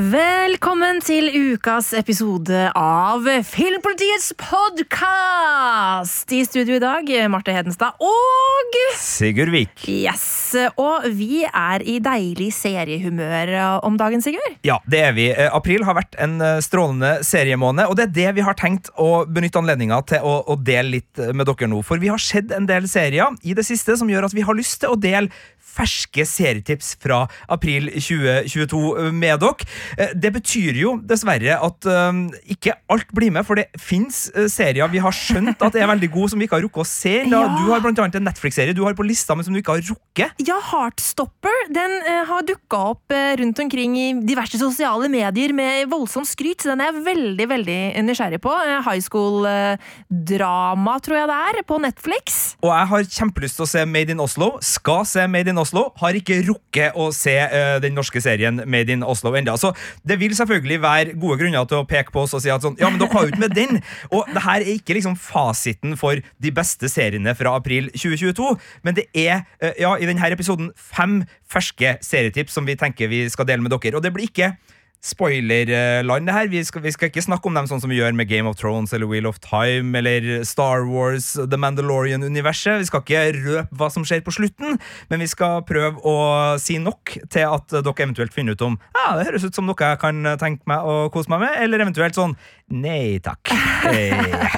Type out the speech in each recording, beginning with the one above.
Velkommen til ukas episode av Filmpolitiets podkast! I studio i dag, Marte Hedenstad og Sigurd Vik. Yes! Og vi er i deilig seriehumør om dagen, Sigurd. Ja, det er vi. Eh, April har vært en eh, strålende seriemåned, og det er det vi har tenkt å benytte anledninga til å, å dele litt med dere nå. For vi har sett en del serier i det siste som gjør at vi har lyst til å dele ferske serietips fra april 2022 med dere. Eh, Det betyr jo dessverre at eh, ikke alt blir med, for det fins serier vi har skjønt at er veldig gode, som vi ikke har rukket å se. Da, Ja. Du har blant annet en Netflix-serie du har på lista, men som du ikke har rukket. Ja, Heartstopper den eh, har dukka opp eh, rundt omkring i diverse sosiale medier med voldsomt skryt, så den er jeg veldig veldig nysgjerrig på. Eh, high school-drama, tror jeg det er, på Netflix. Og jeg har kjempelyst til å se Made in Oslo. Skal se Made in Oslo. Har ikke rukket å se uh, den norske serien Made in Oslo ennå. Så det vil selvfølgelig være gode grunner til å peke på oss og si at sånn, ja, men dere har jo ikke med den. Og det her er ikke liksom fasiten for de beste seriene fra april 2022, men det er uh, ja, i denne episoden fem ferske serietips som vi tenker vi skal dele med dere. Og det blir ikke spoilerland, det her. Vi skal, vi skal ikke snakke om dem sånn som vi gjør med Game of Thrones eller Wheel of Time eller Star Wars, The Mandalorian-universet. Vi skal ikke røpe hva som skjer på slutten, men vi skal prøve å si nok til at dere eventuelt finner ut om ja, det høres ut som noe jeg kan tenke meg å kose meg med, eller eventuelt sånn nei takk. Eh.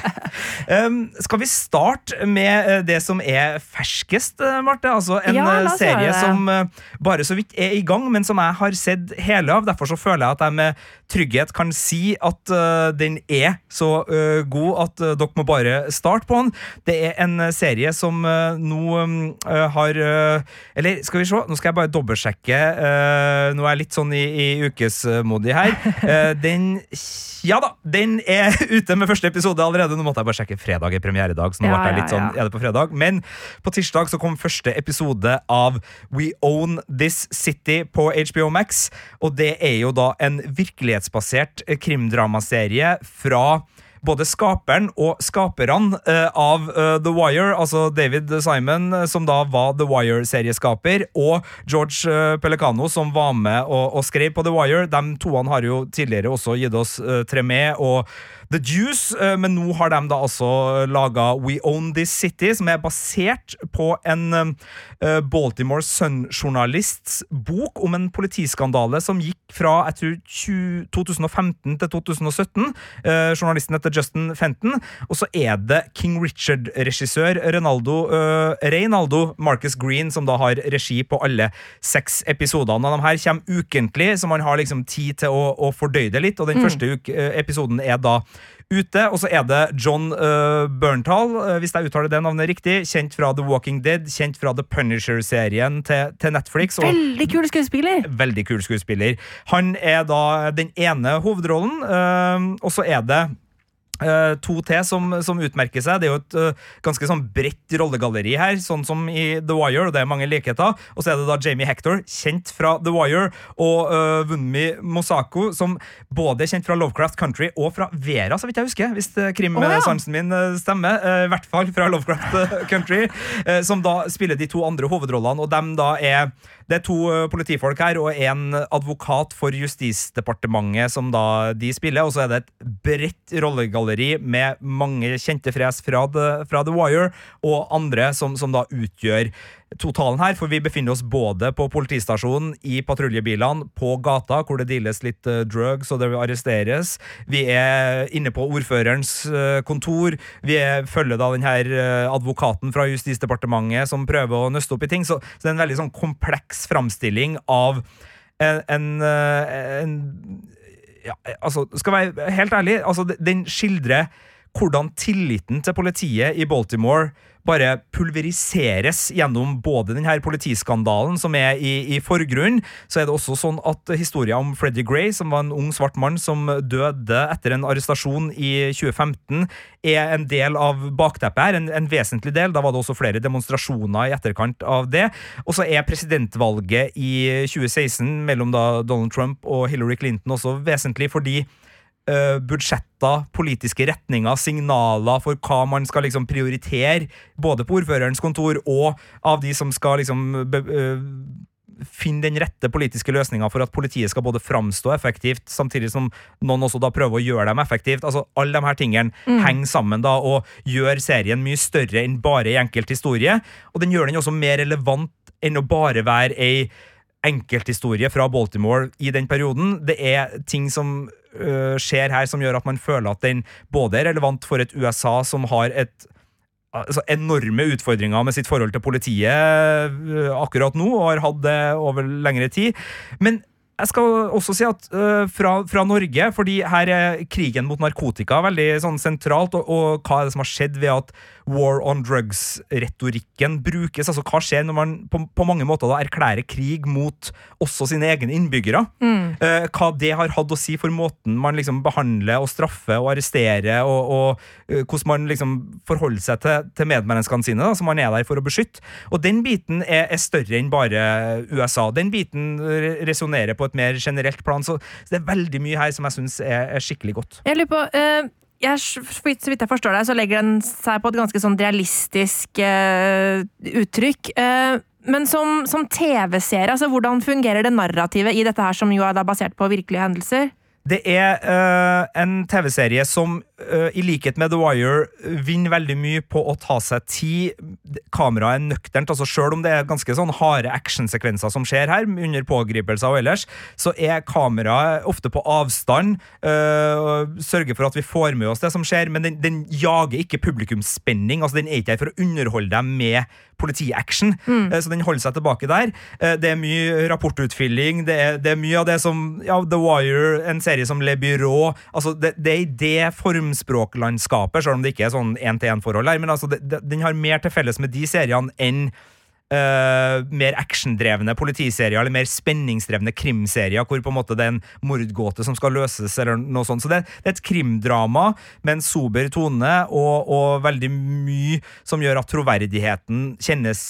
Um, skal vi starte med eh, det som er ferskest, eh, Marte? Altså en Ja, serie som bare så vidt er i gang, men som jeg har sett hele av. Derfor så føler jeg at jeg med trygghet kan si at uh, den er så uh, god at uh, dere må bare starte på den. Det er en serie som nå eh, har Eller skal vi se, nå skal jeg bare dobbeltsjekke. nå er jeg litt sånn i, i ukesmodig her. Den Ja da, den er ute med første episode allerede. Nå måtte jeg bare sjekke fredag er premieredag, så nå Ja, ble jeg litt sånn er det på fredag. Men på tirsdag så kom første episode av We Own This City på HBO Max. Og det er jo da en virkelighetsbasert eh, krimdramaserie fra både skaperen og skaperne eh, av eh, The Wire, altså David Simon, eh, som da var The Wire-serieskaper, og George Pelicano, som var med og, og skrev på The Wire. De toene har jo tidligere også gitt oss Tremé og The Juice, eh, men nå har de da altså laga We Own This City, som er basert på en eh, Baltimore Sun-journalists bok om en politiskandale som gikk fra jeg tror 2015 til 2017. Eh, journalisten heter Justin Fenton, og så er det King Richard-regissør Renaldo Reinaldo Marcus Green som da har regi på alle seks episodene. De her kommer ukentlig, så man har liksom tid til å, å fordøye det litt, og den første uke, eh, episoden er da ute. Og så er det John uh, Berntal, eh, hvis jeg uttaler det navnet riktig, kjent fra The Walking Dead, kjent fra The Punisher-serien til, til Netflix. Og Veldig kul skuespiller! veldig kul skuespiller. Han er da den ene hovedrollen, uh, og så er det to til som, som utmerker seg. Det er jo et uh, ganske sånn bredt rollegalleri her, sånn som i The Wire, og det er mange likheter. Og så er det da Jamie Hector, kjent fra The Wire, og uh, Wunmi Mosako, som både er kjent fra Lovecraft Country og fra Vera, så vidt jeg husker, hvis krimsansen oh, ja. min stemmer. Uh, I hvert fall fra Lovecraft Country, uh, som da spiller de to andre hovedrollene, og dem da er det er to politifolk her og en advokat for Justisdepartementet som da de spiller, og så er det et bredt rollegalleri med mange kjente fres fra The, fra The Wire og andre som, som da utgjør totalen her, for vi befinner oss både på politistasjonen, i patruljebilene, på gata, hvor det deales litt eh, drugs og det arresteres. Vi er inne på ordførerens eh, kontor. Vi er, følger da den her eh, advokaten fra Justisdepartementet som prøver å nøste opp i ting. Så, så det er en veldig sånn kompleks framstilling av en, en, en ja, altså, skal være helt ærlig, altså, den skildrer hvordan tilliten til politiet i Baltimore bare pulveriseres gjennom både denne politiskandalen som er i, i forgrunnen, så er det også sånn at historien om Freddie Gray, som var en ung svart mann som døde etter en arrestasjon i 2015, er en del av bakteppet her, en, en vesentlig del. Da var det også flere demonstrasjoner i etterkant av det. Og så er presidentvalget i 2016 mellom Donald Trump og Hillary Clinton også vesentlig fordi uh, budsjetter, politiske retninger, signaler for hva man skal liksom prioritere, både på ordførerens kontor og av de som skal liksom be, uh, finne den rette politiske løsninga for at politiet skal både framstå effektivt, samtidig som noen også da prøver å gjøre dem effektivt. Altså, Alle de her tingene mm. henger sammen da og gjør serien mye større enn bare en enkelt historie. Og den gjør den også mer relevant enn å bare være ei enkelthistorie fra Baltimore i den perioden. Det er ting som uh, skjer her som gjør at man føler at den både er relevant for et USA som har et altså enorme utfordringer med sitt forhold til politiet uh, akkurat nå, og har hatt det over lengre tid. Men jeg skal også si at uh, fra, fra, Norge, fordi her er krigen mot narkotika veldig sånn sentralt, og, og hva er det som har skjedd ved at war on drugs-retorikken brukes. altså Hva skjer når man på, på, mange måter da erklærer krig mot også sine egne innbyggere? Mm. Uh, hva det har hatt å si for måten man liksom behandler og straffer og arresterer, og, og uh, hvordan man liksom forholder seg til, til medmenneskene sine, da, som man er der for å beskytte. Og den biten er, er større enn bare USA. Den biten resonnerer på et mer generelt plan, så, så det er veldig mye her som jeg syns er, er, skikkelig godt. Jeg lurer på, uh jeg, så vidt jeg forstår deg, så legger den seg på et ganske sånn realistisk uh, uttrykk. Uh, men som, som TV-serie, altså hvordan fungerer det narrativet i dette her, som jo er basert på virkelige hendelser? Det er uh, en TV-serie som i likhet med The Wire vinner veldig mye på å ta seg tid. Kameraet er nøkternt. altså Selv om det er ganske sånn harde actionsekvenser som skjer her, under pågripelser og ellers, så er kameraet ofte på avstand. Øh, sørger for at vi får med oss det som skjer, men den, den jager ikke publikumsspenning. altså Den er ikke her for å underholde dem med politiaction, mm. så den holder seg tilbake der. Det er mye rapportutfylling, det er, det er mye av det som ja, The Wire, en serie som Le Byrå altså det, det, er i det formspråklandskapet, selv om det ikke er sånn én-til-én-forhold her, men altså det, den har mer til felles med de seriene enn Uh, mer actiondrevne politiserier eller mer spenningsdrevne krimserier hvor på en måte det er en mordgåte som skal løses. eller noe sånt. Så det, det er et krimdrama med en sober tone og, og veldig mye som gjør at troverdigheten kjennes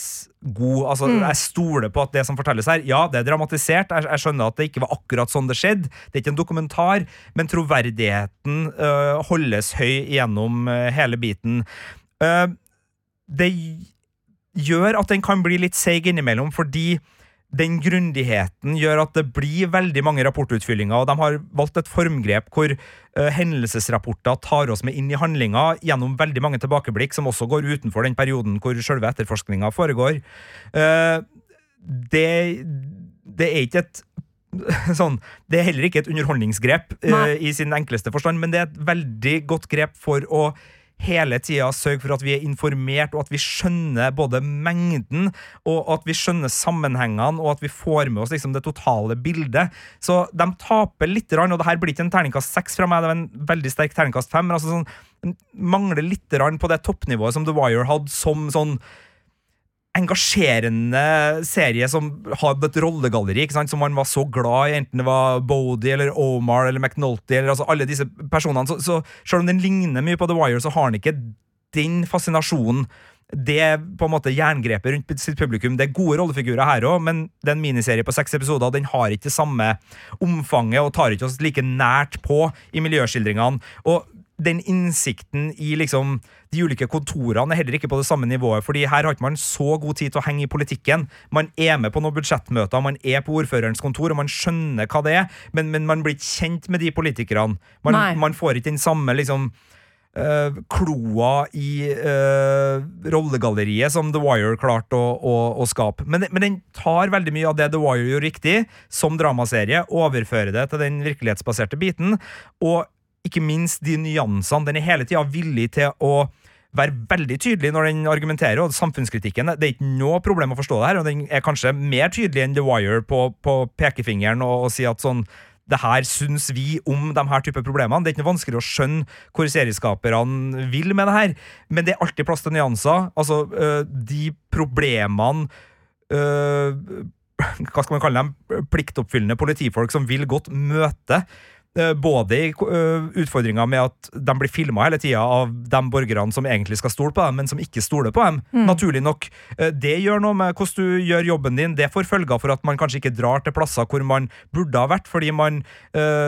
god. Altså, mm. Jeg stoler på at det som fortelles her, ja, det er dramatisert. Jeg, jeg, skjønner at det ikke var akkurat sånn det skjedde. Det er ikke en dokumentar, men troverdigheten uh, holdes høy gjennom uh, hele biten. Uh, det gjør at den kan bli litt seig innimellom, fordi den grundigheten gjør at det blir veldig mange rapportutfyllinger, og de har valgt et formgrep hvor uh, hendelsesrapporter tar oss med inn i handlinga gjennom veldig mange tilbakeblikk, som også går utenfor den perioden hvor selve etterforskninga foregår. Uh, det, det er ikke et Sånn, det er heller ikke et underholdningsgrep uh, i sin enkleste forstand, men det er et veldig godt grep for å hele tida sørge for at vi er informert, og at vi skjønner både mengden, og at vi skjønner sammenhengene, og at vi får med oss liksom det totale bildet. Så de taper litt, og det her blir ikke en terningkast seks fra meg, det er en veldig sterk terningkast fem. men altså sånn, mangler litt på det toppnivået som The Wire hadde som sånn engasjerende serie som hadde et rollegalleri ikke sant? som man var så glad i, enten det var Bodie eller Omar eller McNulty eller altså alle disse personene. Så, så selv om den ligner mye på The Wire, så har den ikke den fascinasjonen. Det på en måte jerngrepet rundt sitt publikum. Det er gode rollefigurer her òg, men det er en miniserie på seks episoder. Den har ikke det samme omfanget og tar ikke oss like nært på i miljøskildringene. Og den innsikten i liksom de ulike kontorene er heller ikke på det samme nivået. fordi her har ikke man så god tid til å henge i politikken. Man er med på noen budsjettmøter, man er på ordførerens kontor, og man skjønner hva det er, men, men man blir ikke kjent med de politikerne. Man, man får ikke den samme liksom øh, kloa i øh, rollegalleriet som The Wire klarte å, å, å skape. Men, men, den tar veldig mye av det The Wire gjorde riktig, som dramaserie, overfører det til den virkelighetsbaserte biten, og ikke minst de nyansene. Den er hele tida villig til å være veldig tydelig når den argumenterer, og samfunnskritikken Det er ikke noe problem å forstå det her, og den er kanskje mer tydelig enn The Wire på, på pekefingeren og, og si at sånn det her syns vi om de her type problemene. Det er ikke noe vanskelig å skjønne hvor serieskaperne vil med det her, men det er alltid plass til nyanser. Altså, øh, de problemene øh, Hva skal man kalle dem? Pliktoppfyllende politifolk som vil godt møte både i uh, utfordringa med at de blir filma hele tida av de borgerne som egentlig skal stole på dem, men som ikke stoler på dem. Mm. Naturlig nok. Uh, det gjør noe med hvordan du gjør jobben din. Det får følger for at man kanskje ikke drar til plasser hvor man burde ha vært, fordi man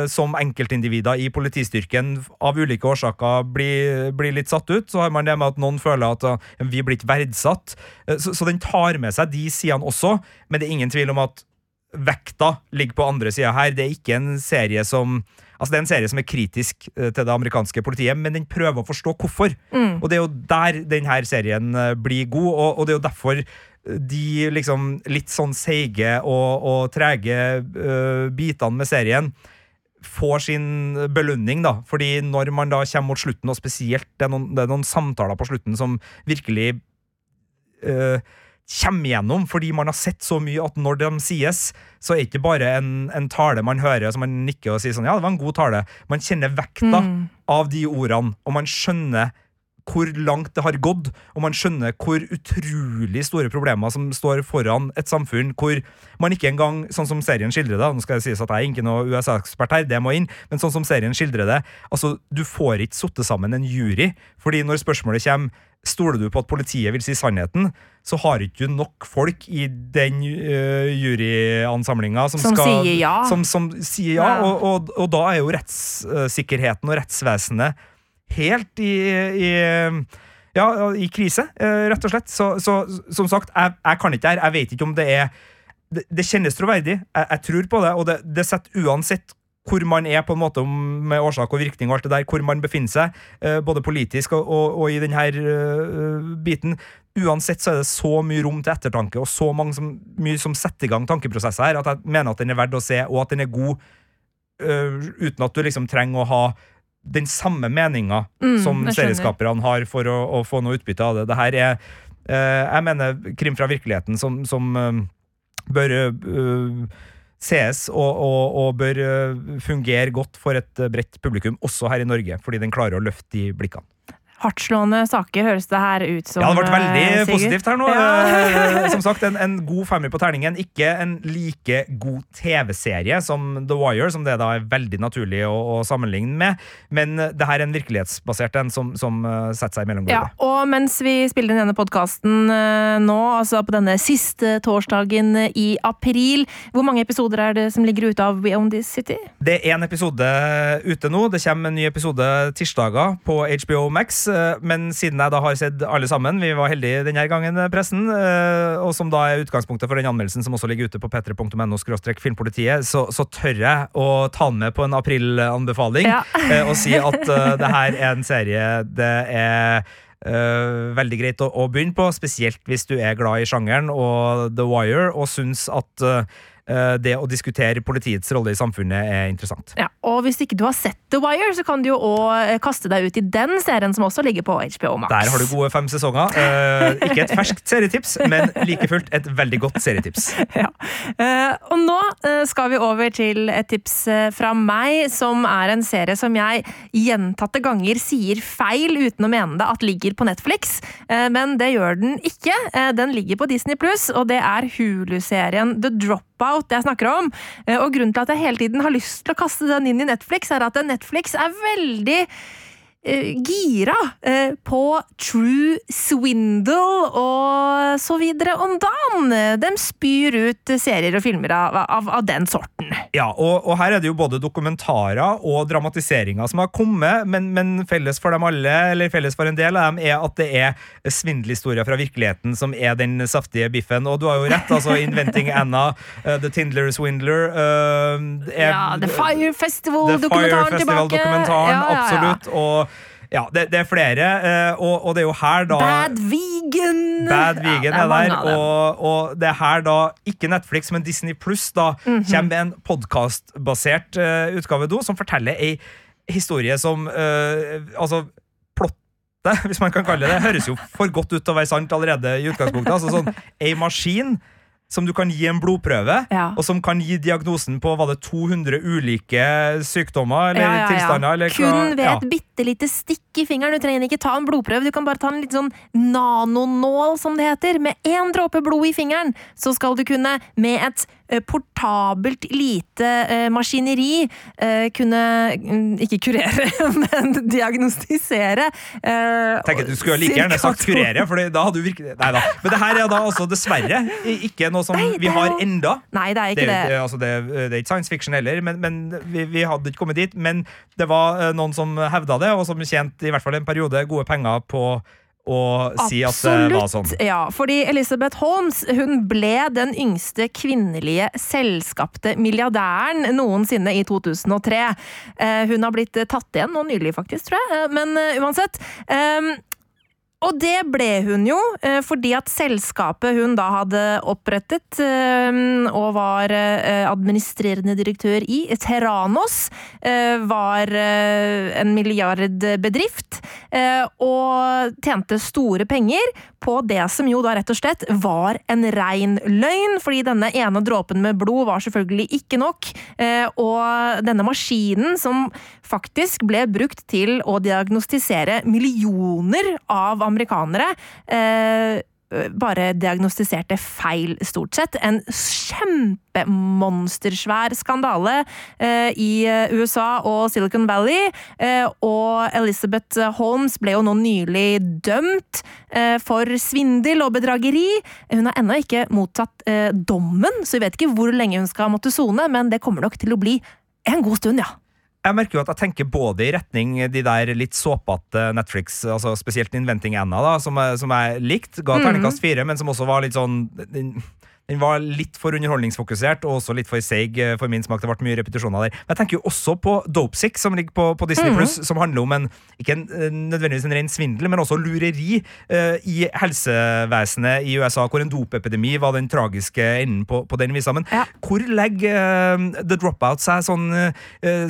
som enkeltindivider i politistyrken av ulike årsaker blir, blir, litt satt ut. Så har man det med at noen føler at vi er blitt verdsatt. Så, så den tar med seg de sidene også, men det er ingen tvil om at vekta ligger på andre sida her. Det er ikke en serie som Altså Det er en serie som er kritisk eh, til det amerikanske politiet, men den prøver å forstå hvorfor. Mm. Og det er jo der denne serien eh, blir god, og, og, det er jo derfor eh, de liksom litt sånn seige og, og trege uh, bitene med serien får sin belønning, da. Fordi når man da kommer mot slutten, og spesielt det er noen, det er noen samtaler på slutten som virkelig uh, kommer gjennom fordi man har sett så mye at når de sies, så er det ikke bare en, en tale man hører som man nikker og sier sånn Ja, det var en god tale. Man kjenner vekta mm. av de ordene, og man skjønner hvor langt det har gått, og man skjønner hvor utrolig store problemer som står foran et samfunn hvor man ikke engang, sånn som serien skildrer det Nå skal det sies at jeg er ikke noe USA-ekspert her, det må inn, men sånn som serien skildrer det altså, Du får ikke satt sammen en jury, fordi når spørsmålet kommer Stoler du på at politiet vil si sannheten, så har ikke du nok folk i den uh, juryansamlinga som, som, skal, sier ja. Som, som sier ja, ja. Og, og, og, da er jo rettssikkerheten og rettsvesenet helt i, i ja, i krise, uh, rett og slett. Så, så som sagt, jeg, jeg, kan ikke det her. Jeg vet ikke om det er Det, det kjennes troverdig. Jeg, jeg, tror på det, og det, det setter uansett hvor man er på en måte med årsak og virkning og alt det der, hvor man befinner seg, eh, både politisk og, og, og i denne uh, biten. Uansett så er det så mye rom til ettertanke og så som, mye som setter i gang tankeprosesser her, at jeg mener at den er verdt å se, og at den er god uten at du liksom trenger å ha den samme meninga mm, som serieskaperne har for å, å, få noe utbytte av det. Det her er uh, Jeg mener krim fra virkeligheten som, som bør sees og, og, og, bør eh, fungere godt for et eh, bredt publikum, også her i Norge, fordi den klarer å løfte de blikkene hardtslående saker, høres det her ut som. Ja, det ble veldig eh, Sigurd. positivt her nå. Ja. som sagt, en, en, god femmer på terningen. Ikke en like god TV-serie som The Wire, som det da er veldig naturlig å, å sammenligne med, men det her er en virkelighetsbasert en som, som setter seg mellom mellomgulvet. Ja, og mens vi spiller denne podkasten nå, altså på denne siste torsdagen i april, hvor mange episoder er det som ligger ute av We Own This City? Det er én episode ute nå. Det kommer en ny episode tirsdager på HBO Max. Eh, men siden jeg da har sett alle sammen, vi var heldige denne gangen, eh, pressen, eh, og som da er utgangspunktet for den anmeldelsen som også ligger ute på p3.no filmpolitiet, så, så, tør jeg å ta den med på en aprilanbefaling ja. og si at det her er en serie det er Uh, veldig greit å, å, begynne på, spesielt hvis du er glad i sjangeren og The Wire og syns at uh, det å diskutere politiets rolle i samfunnet er interessant. Ja, og hvis ikke du har sett The Wire, så kan du jo òg eh, kaste deg ut i den serien som også ligger på HBO Max. Der har du gode fem sesonger. Uh, ikke et ferskt serietips, men like fullt et veldig godt serietips. Ja. Og nå skal vi over til et tips fra meg, som er en serie som jeg gjentatte ganger sier feil uten å mene det at ligger på Netflix, men det gjør den ikke. Den ligger på Disney Pluss, og det er Hulu-serien The Drop Dropout jeg snakker om. Eh, og grunnen til at jeg hele tiden har lyst til å kaste den inn i Netflix, er at Netflix er veldig gira eh, på True Swindle og så videre om dagen. De spyr ut serier og filmer av, av, av den sorten. Ja, og, og, her er det jo både dokumentarer og dramatiseringer som har kommet, men, men, felles for dem alle, eller felles for en del av dem, er at det er svindelhistorier fra virkeligheten som er den saftige biffen. Og du har jo rett, altså Inventing Anna, uh, The Tindler Swindler uh, er, Ja, The Fire Festival-dokumentaren tilbake. Ja, ja, ja. Absolutt. og ja, det, det, er flere, eh, og, og, det er jo her da Bad Vegan! Bad Vegan ja, er, er der, og, og, det er her da, ikke Netflix, men Disney Pluss, da mm -hmm. kommer med en podkastbasert uh, utgave do, som forteller ei historie som uh, Altså, plottet, hvis man kan kalle det, høres jo for godt ut til å være sant allerede i utgangspunktet. Altså sånn, Ei maskin som du kan gi en blodprøve, Ja. og som kan gi diagnosen på var det 200 ulike sykdommer eller Ja, ja, tilstander. Eller Kun ved et bitte lite stikk i fingeren. Du trenger ikke ta en blodprøve, du kan bare ta en litt sånn nanonål, som det heter. Med én dråpe blod i fingeren, så skal du kunne med et portabelt lite eh, maskineri eh, kunne mm, ikke kurere, men diagnostisere. Eh, Tenk at Du skulle like gjerne sagt kurere, for da hadde du virkelig Nei da. Men det her er da altså dessverre ikke noe som Nei, vi har enda. Nei, det er ikke det. det, altså det, det er ikke science fiction heller, men, men vi, vi hadde ikke kommet dit. Men det var eh, noen som hevda det, og som tjente i hvert fall en periode gode penger på å si at det var sånn. Ja, fordi Elizabeth Holmes hun ble den yngste kvinnelige selskapte milliardæren noensinne i 2003. Eh, hun har blitt eh, tatt igjen nå nylig, faktisk, tror jeg. Eh, Men eh, uansett. Og det ble hun jo, eh, fordi at selskapet hun da hadde opprettet eh, og var eh, administrerende direktør i, Terranos, var en milliardbedrift og tjente store penger på det som jo da rett og slett var en rein løgn, fordi denne ene dråpen med blod var selvfølgelig ikke nok, og denne maskinen som faktisk ble brukt til å diagnostisere millioner av amerikanere, eh, bare diagnostiserte feil, stort sett. En kjempemonstersvær skandale eh, i eh, USA og Silicon Valley. Eh, og Elizabeth Holmes ble jo nå nylig dømt eh, for svindel og bedrageri. Hun har ennå ikke mottatt eh, dommen, så vi vet ikke hvor lenge hun skal måtte sone, men det kommer nok til å bli en god stund, ja. Jeg merker jo at jeg tenker både i retning de der litt såpete Netflix, altså spesielt Inventing Anna, da, som, som jeg likte. Ga terningkast fire, men som også var litt sånn den, var litt for underholdningsfokusert og også litt for seig eh, for min smak. Det ble mye repetisjoner der. Men jeg tenker jo også på Dopesick, som ligger på, på Disney Plus, som handler om en ikke en, eh, nødvendigvis en ren svindel, men også lureri uh, i helsevesenet i USA, hvor en dopepidemi var den tragiske enden på, på den visa. Men Ja. hvor legger uh, The Dropout seg sånn uh,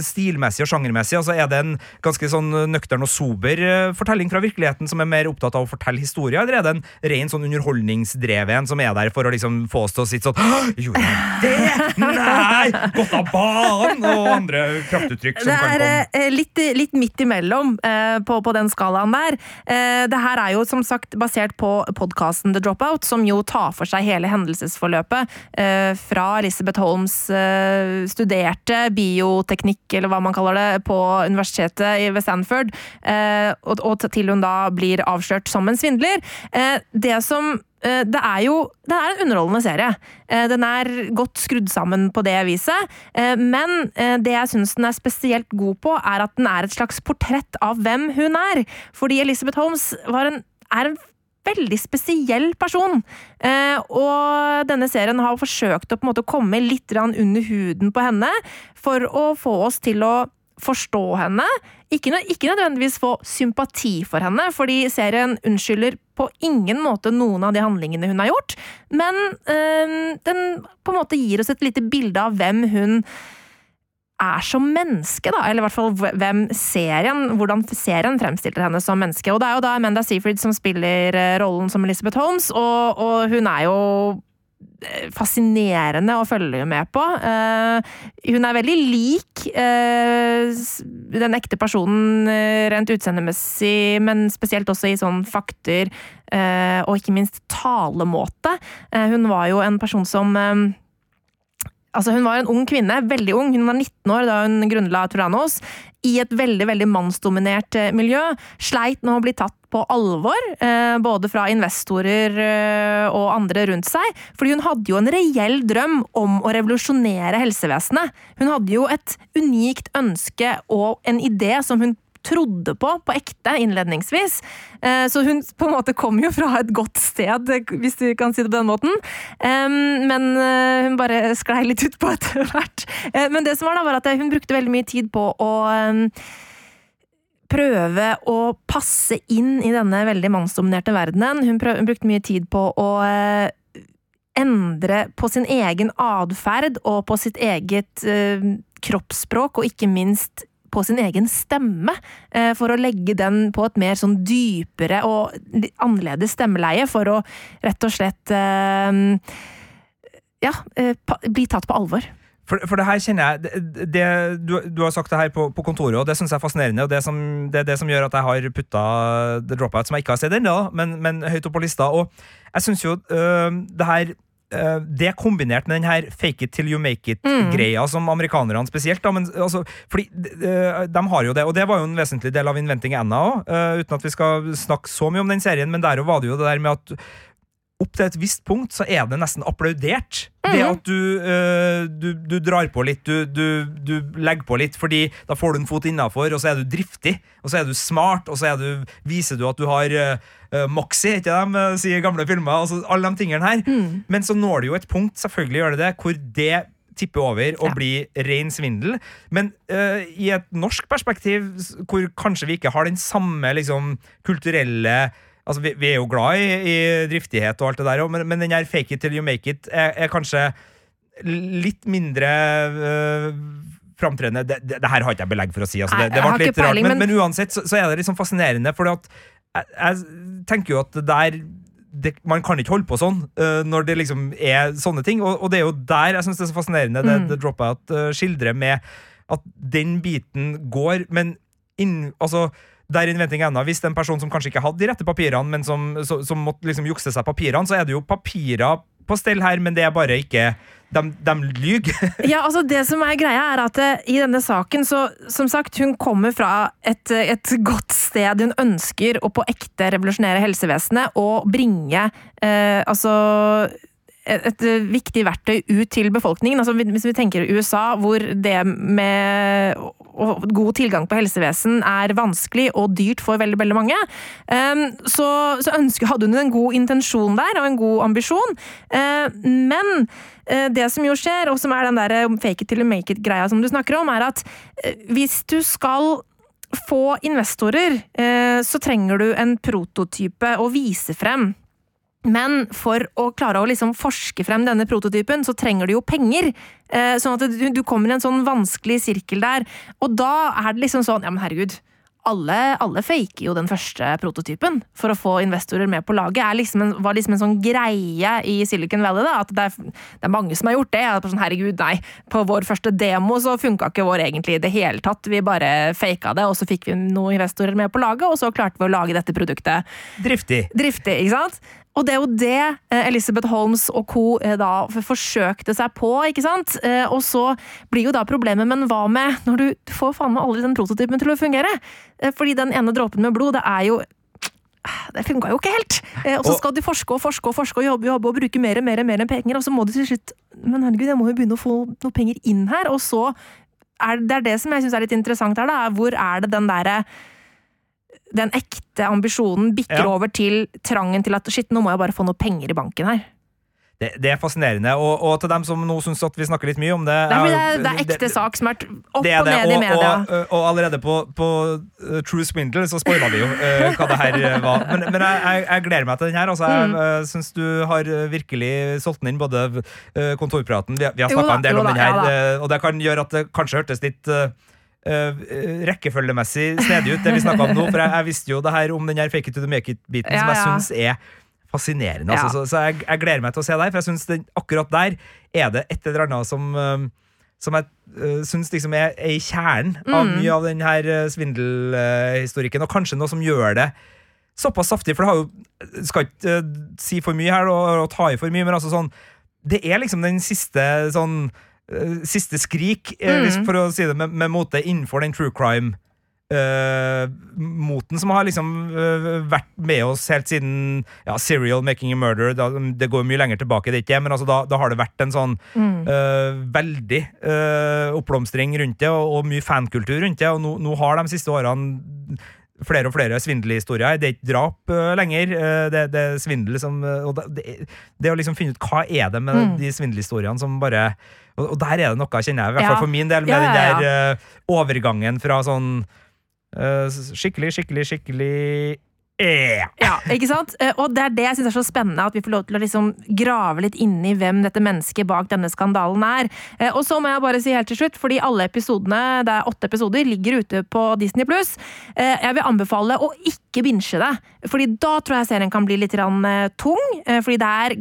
stilmessig og sjangermessig? Altså Er det en ganske sånn nøktern og sober fortelling fra virkeligheten som er mer opptatt av å fortelle historier, eller er det en ren sånn underholdningsdreven som er der for å liksom få oss til å sitte sånn Gjorde jeg det?! Nei! Gått av banen! Og andre kraftuttrykk som kan komme. komme. er litt, litt midt imellom eh, på, på den skalaen der. Eh, det her er jo som sagt basert på podkasten The Dropout, som jo tar for seg hele hendelsesforløpet eh, fra Elizabeth Holmes eh, studerte bioteknikk, eller hva man kaller det, på universitetet ved Stanford, eh, og, og til hun da blir avslørt som en svindler. Eh, det som eh, det er jo det er en underholdende serie. Eh, Den er godt skrudd sammen på det viset. eh, Men eh, det jeg syns den er spesielt god på, er at den er et slags portrett av hvem hun er. Fordi Elizabeth Holmes en, er en veldig spesiell person. Eh, og denne serien har forsøkt å på en måte komme litt under huden på henne for å få oss til å forstå henne. Ikke, ikke nødvendigvis få sympati for henne, fordi serien unnskylder på ingen måte noen av de handlingene hun har gjort, men øh, den på en måte gir oss et lite bilde av hvem hun er som menneske, da, eller i hvert fall hvem serien, hvordan serien fremstiller henne som menneske. Og det er jo da Amanda Seyfried som spiller eh, rollen som Elizabeth Holmes, og, og hun er jo fascinerende å følge med på. Eh, hun er veldig lik eh, den ekte personen eh, rent utseendemessig, men spesielt også i sånn fakter og ikke minst talemåte. Hun var jo en person som Altså, hun var en ung kvinne, veldig ung. Hun var 19 år da hun grunnla Turanos. I et veldig veldig mannsdominert eh, miljø. Sleit med å bli tatt på alvor, eh, både fra investorer eh, og andre rundt seg. Fordi hun hadde jo en reell drøm om å revolusjonere helsevesenet. Hun hadde jo et unikt ønske og en idé som hun trodde på på ekte innledningsvis. Eh, Så hun på en måte kom jo fra et godt sted, hvis du kan si det på den måten. Men eh, hun bare sklei litt utpå etter hvert. Eh, Men det som var da, var at hun brukte veldig mye tid på å prøve å passe inn i denne veldig mannsdominerte verdenen. Hun, prøv, hun brukte mye tid på å endre på sin egen atferd og på sitt eget kroppsspråk, og ikke minst på sin egen stemme, eh, for å legge den på et mer sånn dypere og annerledes stemmeleie, for å rett og slett eh, ja, eh, bli tatt på alvor. For, for det her kjenner jeg det, det, du, du har sagt det her på, på kontoret, og det syns jeg er fascinerende. Og det, som, det er det som gjør at jeg har putta The Dropout, som jeg ikke har sett ennå, men, men høyt opp på lista. Og jeg syns jo øh, det her det kombinert med den her fake it till you make it-greia som amerikanerne spesielt da, men, altså, fordi de, de har jo det, og det var jo en vesentlig del av Inventing Anna òg, uten at vi skal snakke så mye om den serien, men der var det jo det der med at opp til et visst punkt så er det nesten applaudert. Det Mhm. at du, øh, du, du drar på litt, du, du, du legger på litt, fordi da får du en fot innafor, og så er du driftig, og så er du smart, og så er du, viser du at du har øh, øh, Moxie, ikke de sier gamle filmer, altså alle de tingene her. Mm. Men så når det jo et punkt, selvfølgelig gjør det det, hvor det tipper over og Ja. blir ren svindel. Men øh, i et norsk perspektiv, hvor kanskje vi ikke har den samme liksom, kulturelle Altså, vi, vi er jo glad i, i driftighet og alt det der, men, men den her fake it till you make it er, er kanskje litt mindre øh, framtredende. Det, det, det her har ikke jeg belegg for å si. Altså, det, det ble litt peiling, rart, men, men- men uansett så, så er det liksom fascinerende, for jeg, jeg tenker jo at der det, man kan ikke holde på sånn uh, når det liksom er sånne ting. Og, og det er jo der jeg syns det er så fascinerende det, Mm. det Dropout uh, skildrer med at den biten går, men inn, altså der Inventing Anna, Hvis det er en person som kanskje ikke hadde de rette papirene, men som, som, som måtte liksom jukse seg papirene, så er det jo papirer på stell her, men det er bare ikke De, de lyver. Ja, altså Det som er greia, er at eh, i denne saken, så som sagt, hun kommer fra et, eh, et godt sted. Hun ønsker å på ekte revolusjonere helsevesenet og bringe eh, altså et, et viktig verktøy ut til befolkningen. Altså, hvis vi tenker USA, hvor det med og god tilgang på helsevesen er vanskelig og dyrt for veldig veldig mange, um, så, så ønsker, hadde hun en god intensjon der og en god ambisjon. Uh, men uh, det som jo skjer, og som er den der fake it till you make it-greia som du snakker om, er at uh, hvis du skal få investorer, så trenger du en prototype å vise frem. Men for å klare å liksom forske frem denne prototypen, så trenger du jo penger. Eh, sånn at du, du kommer i en sånn vanskelig sirkel der. Og da er det liksom sånn Ja, men herregud. Alle, alle faker jo den første prototypen for å få investorer med på laget. Det liksom var liksom en sånn greie i Silicon Valley. da, At det er, det er mange som har gjort det. Sånn, herregud, nei, På vår første demo så funka ikke vår egentlig i det hele tatt. Vi bare faka det, og så fikk vi noen investorer med på laget, og så klarte vi å lage dette produktet Driftig. driftig, ikke sant? Og det er jo det eh, Elizabeth Holmes og co. eh, da forsøkte seg på, ikke sant? Eh, Og så blir jo da problemet, men hva med når du du får faen meg aldri den prototypen til å fungere? Fordi den ene dråpen med blod, det er jo det funka jo ikke helt! Og så skal du forske og forske og forske og jobbe, jobbe og bruke mer og mer, og mer penger, og så må du til slutt Men herregud, jeg må jo begynne å få noe penger inn her, og så er det er det som jeg syns er litt interessant her, da. Hvor er det den derre den ekte ambisjonen bikker Ja. over til trangen til at shit, nå må jeg bare få noe penger i banken her. Det, det er fascinerende. Og, og til dem som nå syns at vi snakker litt mye om det Det er, det, er, det er ekte sak som er opp Det er og ned i media. og, og allerede på, på uh, True Swindle så spoila vi jo uh, hva det her var. Men, men jeg, jeg, jeg gleder meg til den her. Altså, jeg Mm. uh, syns du har virkelig solgt den inn, både uh, kontorpraten Vi, vi har snakka en del om den her, ja og det kan gjøre at det kanskje hørtes litt uh, uh, rekkefølgemessig snedig ut, det vi snakka om nå. For jeg, jeg visste jo det her om den her fake it to the make it-biten, Ja, som jeg ja. syns er fascinerende. Ja. Altså, så så jeg, jeg gleder meg til å se her, for jeg synes akkurat der er det et eller annet som uh, som jeg uh, syns liksom er, er i kjernen av Mm. mye av den her uh, svindelhistorikken, og kanskje noe som gjør det såpass saftig, for det har jo Skal ikke uh, si for mye her og, og ta i for mye, men altså sånn Det er liksom den siste sånn uh, Siste skrik, eh, Mm. hvis- for å si det med, med mote, innenfor den true crime. uh, moten som har liksom uh, vært med oss helt siden ja, Serial Making a Murder. Da, det går mye lenger tilbake, det ikke men altså, da, da har det vært en sånn Mm. uh, veldig oppblomstring rundt det, og, og mye fankultur rundt det. Og nå, nå har de siste årene flere og flere svindelhistorier. Det er ikke drap uh, lenger, uh, det, det er svindel som uh, Og det, det å liksom finne ut hva er det med Mm. de svindelhistoriene som bare og, og der er det noe, kjenner jeg, i hvert Ja. fall for min del, med Ja, ja, den der overgangen fra sånn skikkelig, skikkelig, skikkelig Yeah. Ja, ikke sant? Eh, Og det er det jeg syns er så spennende, at vi får lov til å liksom grave litt inn i hvem dette mennesket bak denne skandalen er. Eh, Og så må jeg bare si helt til slutt, fordi alle episodene, det er åtte episoder, ligger ute på Disney pluss. Jeg vil anbefale å ikke binche det, fordi da tror jeg serien kan bli litt eh, tung. eh, Fordi det er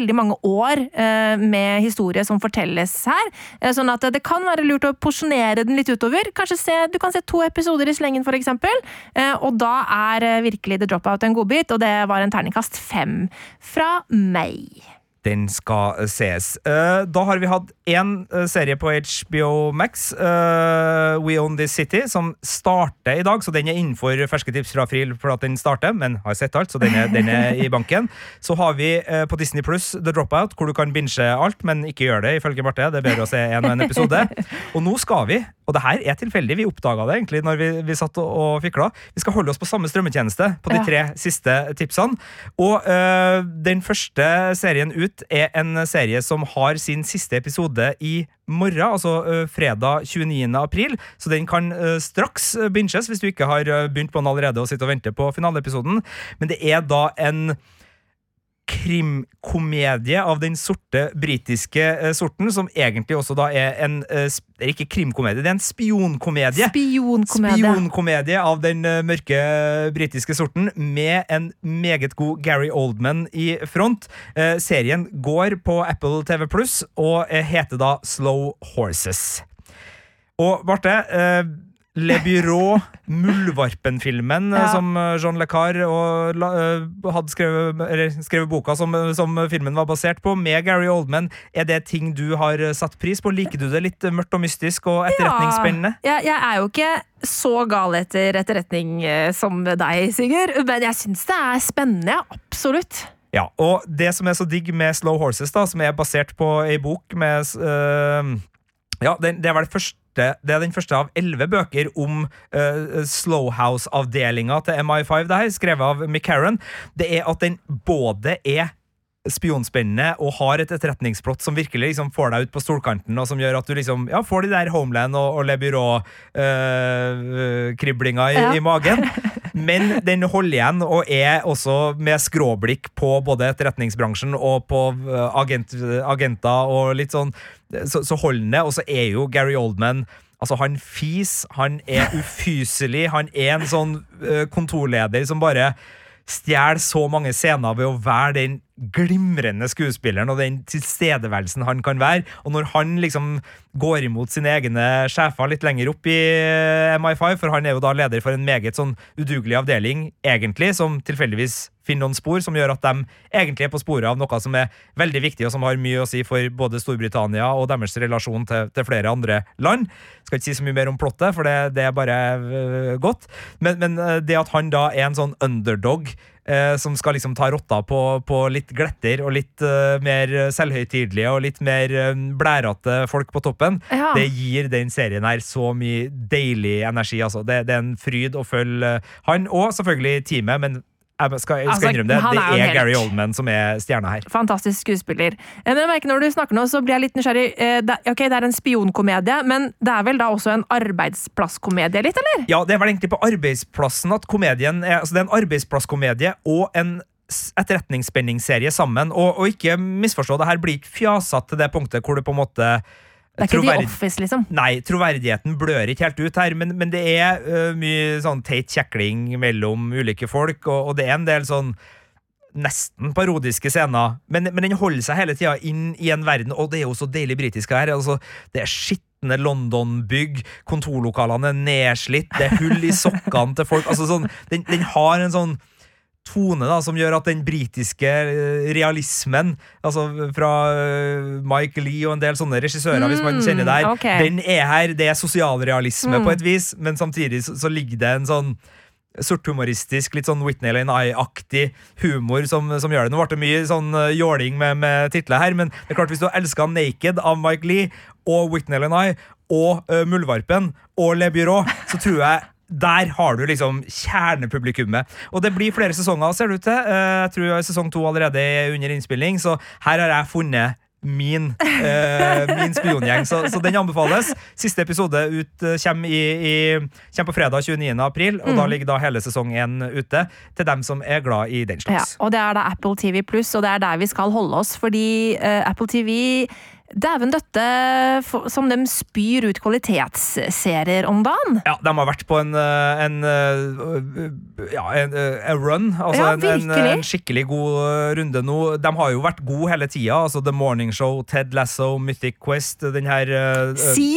veldig mange år eh, med historie som fortelles her. Eh, Sånn at det kan være lurt å porsjonere den litt utover. Kanskje se, Du kan se to episoder i slengen, for eksempel. Eh, Og da er eh, virkelig The Dropout en godbit, og det var en terningkast fem fra meg. Den skal ses sees. Eh, da har vi hatt én uh, serie på HBO Max, uh, We Own This City, som starter i dag. Så den er innenfor ferske tips fra Fril for at den starter, men har sett alt, så den er, den er i banken. Så har vi eh, på Disney Pluss The Dropout, hvor du kan binche alt, men ikke gjør det, ifølge Marte. Det er bedre å se en og en episode. Og nå skal vi, og det her er tilfeldig, vi oppdaga det egentlig når vi, vi satt og, og fikla, vi skal holde oss på samme strømmetjeneste på de tre siste tipsene. Og den første serien ut er en serie som har sin siste episode i morgen, altså fredag 29. april. Så den kan straks binges hvis du ikke har begynt på den allerede og sitter og venter på finaleepisoden. Men det er da en krimkomedie av den sorte britiske eh, sorten, som egentlig også da er en eh, ikke krimkomedie, det er en spionkomedie. Spionkomedie. Spionkomedie av den eh, mørke britiske sorten, med en meget god Gary Oldman i front. Eh, serien går på Apple TV Pluss og eh, heter da Slow Horses. Og Barte, eh, Le Bureau, Muldvarpen-filmen eh, Ja. som eh, Jean Le la, eh, hadde skrevet, eller, skrevet boka som, som filmen var basert på, med Gary Oldman. Er det ting du har eh, satt pris på? Liker du det litt eh, mørkt og mystisk og etterretningsspennende? Ja, jeg, jeg er jo ikke så gal etter etterretning eh, som deg, Sigurd, men jeg syns det er spennende. Absolutt. Ja, og det som er så digg med Slow Horses, da, som er basert på ei bok med uh, Ja, det, det er vel første det er den første av elleve bøker om uh, Slowhouse-avdelinga til MI5, det her, skrevet av McCarran, Det er at den både er spionspennende og har et etterretningsplott som virkelig liksom får deg ut på stolkanten, og som gjør at du liksom ja, får de der Homeland og, og Le Bureau-kriblinga i, Ja. i magen. Men den holder igjen, og er også med skråblikk på både etterretningsbransjen og på eh, agent, agenter og litt sånn. Så, så holder den det. Og så er jo Gary Oldman Altså, han fis, han er ufyselig, han er en sånn eh, kontorleder som bare stjeler så mange scener ved å være den glimrende skuespilleren og den tilstedeværelsen han kan være. Og når han liksom går imot sine egne sjefer litt lenger opp i eh, MI5, for han er jo da leder for en meget sånn udugelig avdeling, egentlig, som tilfeldigvis finner noen spor som gjør at de egentlig er på sporet av noe som er veldig viktig, og som har mye å si for både Storbritannia og deres relasjon til, til flere andre land. Skal ikke si så mye mer om plottet, for det, det er bare øh, godt. Men, men øh, det at han da er en sånn underdog eh, som skal liksom ta rotta på, på litt gletter og litt øh, mer selvhøytidelige og litt mer øh, blærete folk på toppen, Ja. det gir den serien her så mye deilig energi. Altså. Det, det er en fryd å følge han, og selvfølgelig teamet, men skal, jeg skal Altså, innrømme det, det er er Gary Oldman som er stjerna her. Fantastisk skuespiller. Eh, Men jeg merker når du snakker nå, så blir jeg litt nysgjerrig. Eh, Ok, det er en spionkomedie, men det er vel da også en arbeidsplasskomedie, litt, eller? Ja, det er vel egentlig på arbeidsplassen at komedien er Altså, det er en arbeidsplasskomedie og en etterretningsspenningsserie sammen. Og, og ikke misforstå, det her blir ikke fjasete til det punktet hvor du på en måte Det er ikke The Office, liksom. Nei, troverdigheten blør ikke helt ut her, men, men det er uh, mye sånn teit kjekling mellom ulike folk, og, og det er en del sånn nesten parodiske scener, men, men den holder seg hele tida inn i en verden, og det er jo så deilig britisk her. Altså, det er skitne London-bygg, kontorlokalene er nedslitt, det er hull i sokkene til folk. Altså, sånn, den, den har en sånn tone da, som gjør at den britiske eh, realismen, altså fra eh, Mike Lee og en del sånne regissører, hvis man Mm, kjenner der, okay. den er her. Det er sosialrealisme Mm. på et vis, men samtidig så, så ligger det en sånn sorthumoristisk, litt sånn Whitney Lane Eye-aktig humor som, som gjør det. Nå ble det mye sånn eh, jåling med, med titler her, men det er klart hvis du elska Naked av Mike Lee og Whitney Lane og uh, Muldvarpen og Le Bureau, så tror jeg der har du liksom kjernepublikummet. Og det blir flere sesonger, ser det ut til. Eh, Jeg tror sesong to allerede er under innspilling, så her har jeg funnet min, eh, min spiongjeng. Så, så den anbefales. Siste episode ut eh, kommer, i, i, kommer på fredag 29. april, og da Mm. ligger da hele sesong én ute. Til dem som er glad i den Ja, slags. og det er da Apple TV Pluss, og det er der vi skal holde oss, fordi eh, Apple TV Dæven døtte som de spyr ut kvalitetsserier om dagen. Ja, de har vært på en, eh, en eh, ja, en, eh, en run. Altså Ja, en, skikkelig god eh, runde nå. De har jo vært gode hele tida. Altså The Morning Show, Ted Lasso, Mythic Quest, den her eh, eh, Si!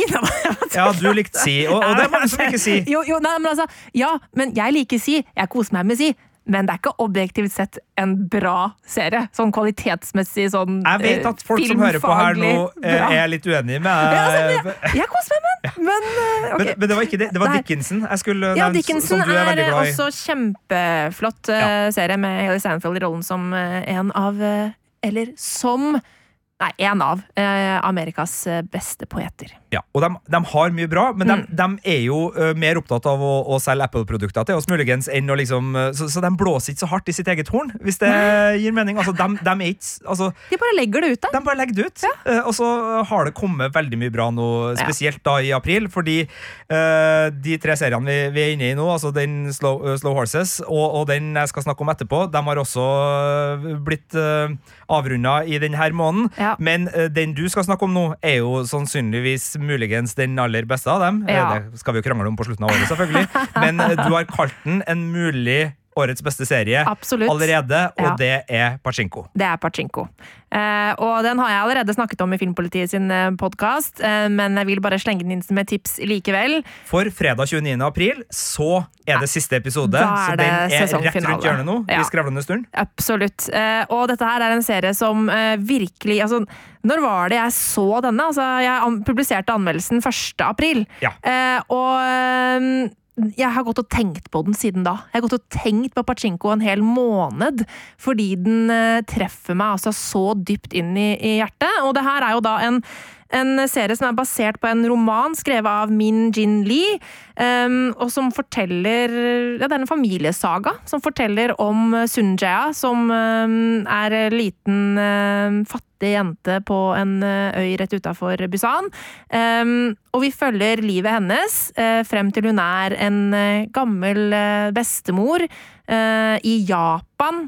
Ja, du likte Si, og, og det er mange som liker Si. Jo, jo, nei, men altså, ja, men jeg liker Si. Jeg koser meg med Si. Men det er ikke objektivt sett en bra serie. Sånn kvalitetsmessig, sånn Jeg vet at folk som hører på her nå, er er litt uenig med Ja, altså, jeg jeg koser meg med den, men okay. men, men det var ikke det. Det var Dickinson jeg skulle Ja, nevne, Dickinson som du er, er, også kjempeflott eh, serie med Haley Sandfield i rollen som eh, en av eh, Eller som Nei, en av eh, Amerikas eh, beste poeter. Ja, og de, de har mye bra, men de, Mm. de er jo uh, mer opptatt av å, å selge Apple-produkter til oss muligens enn å liksom eh, så, så de blåser ikke så hardt i sitt eget horn, hvis det gir mening. Altså, de, de er ikke altså, De bare legger det ut der. De bare legger det ut. Eh, og så har det kommet veldig mye bra nå, spesielt da i april. Fordi uh, de tre seriene vi, vi er inne i nå, altså den Slow, Slow Horses og, og den jeg skal snakke om etterpå, de har også blitt uh, avrunda i denne måneden. Ja. Men uh, den du skal snakke om nå, er jo sannsynligvis muligens den aller beste av dem. Eh, Ja. Det skal vi jo krangle om på slutten av året, selvfølgelig. Men uh, du har kalt den en mulig årets beste serie Absolutt. allerede, og Ja. det er Pachinko. Det er Pachinko. Eh, og den har jeg allerede snakket om i Filmpolitiet sin eh, podkast, eh, men jeg vil bare slenge den inn med tips likevel. For fredag 29. april så er det siste episode. Så den er rett rundt hjørnet nå. Ja. I skravlende stund. Absolutt. Eh, og dette her er en serie som eh, virkelig altså, Når var det jeg så denne? Altså, jeg publiserte anmeldelsen 1. april. Ja. Eh, og jeg har gått og tenkt på den siden da. Jeg har gått og tenkt på Pachinko en hel måned, fordi den eh, treffer meg altså så dypt inn i, i hjertet. Og det her er jo da en en serie som er basert på en roman skrevet av Min Jin Lee, um, og som forteller Ja, det er en familiesaga som forteller om Sunjaya, som um, er en liten um, fattig jente på en uh, øy rett utafor Busan. Og vi følger livet hennes uh, frem til hun er en uh, gammel bestemor i Japan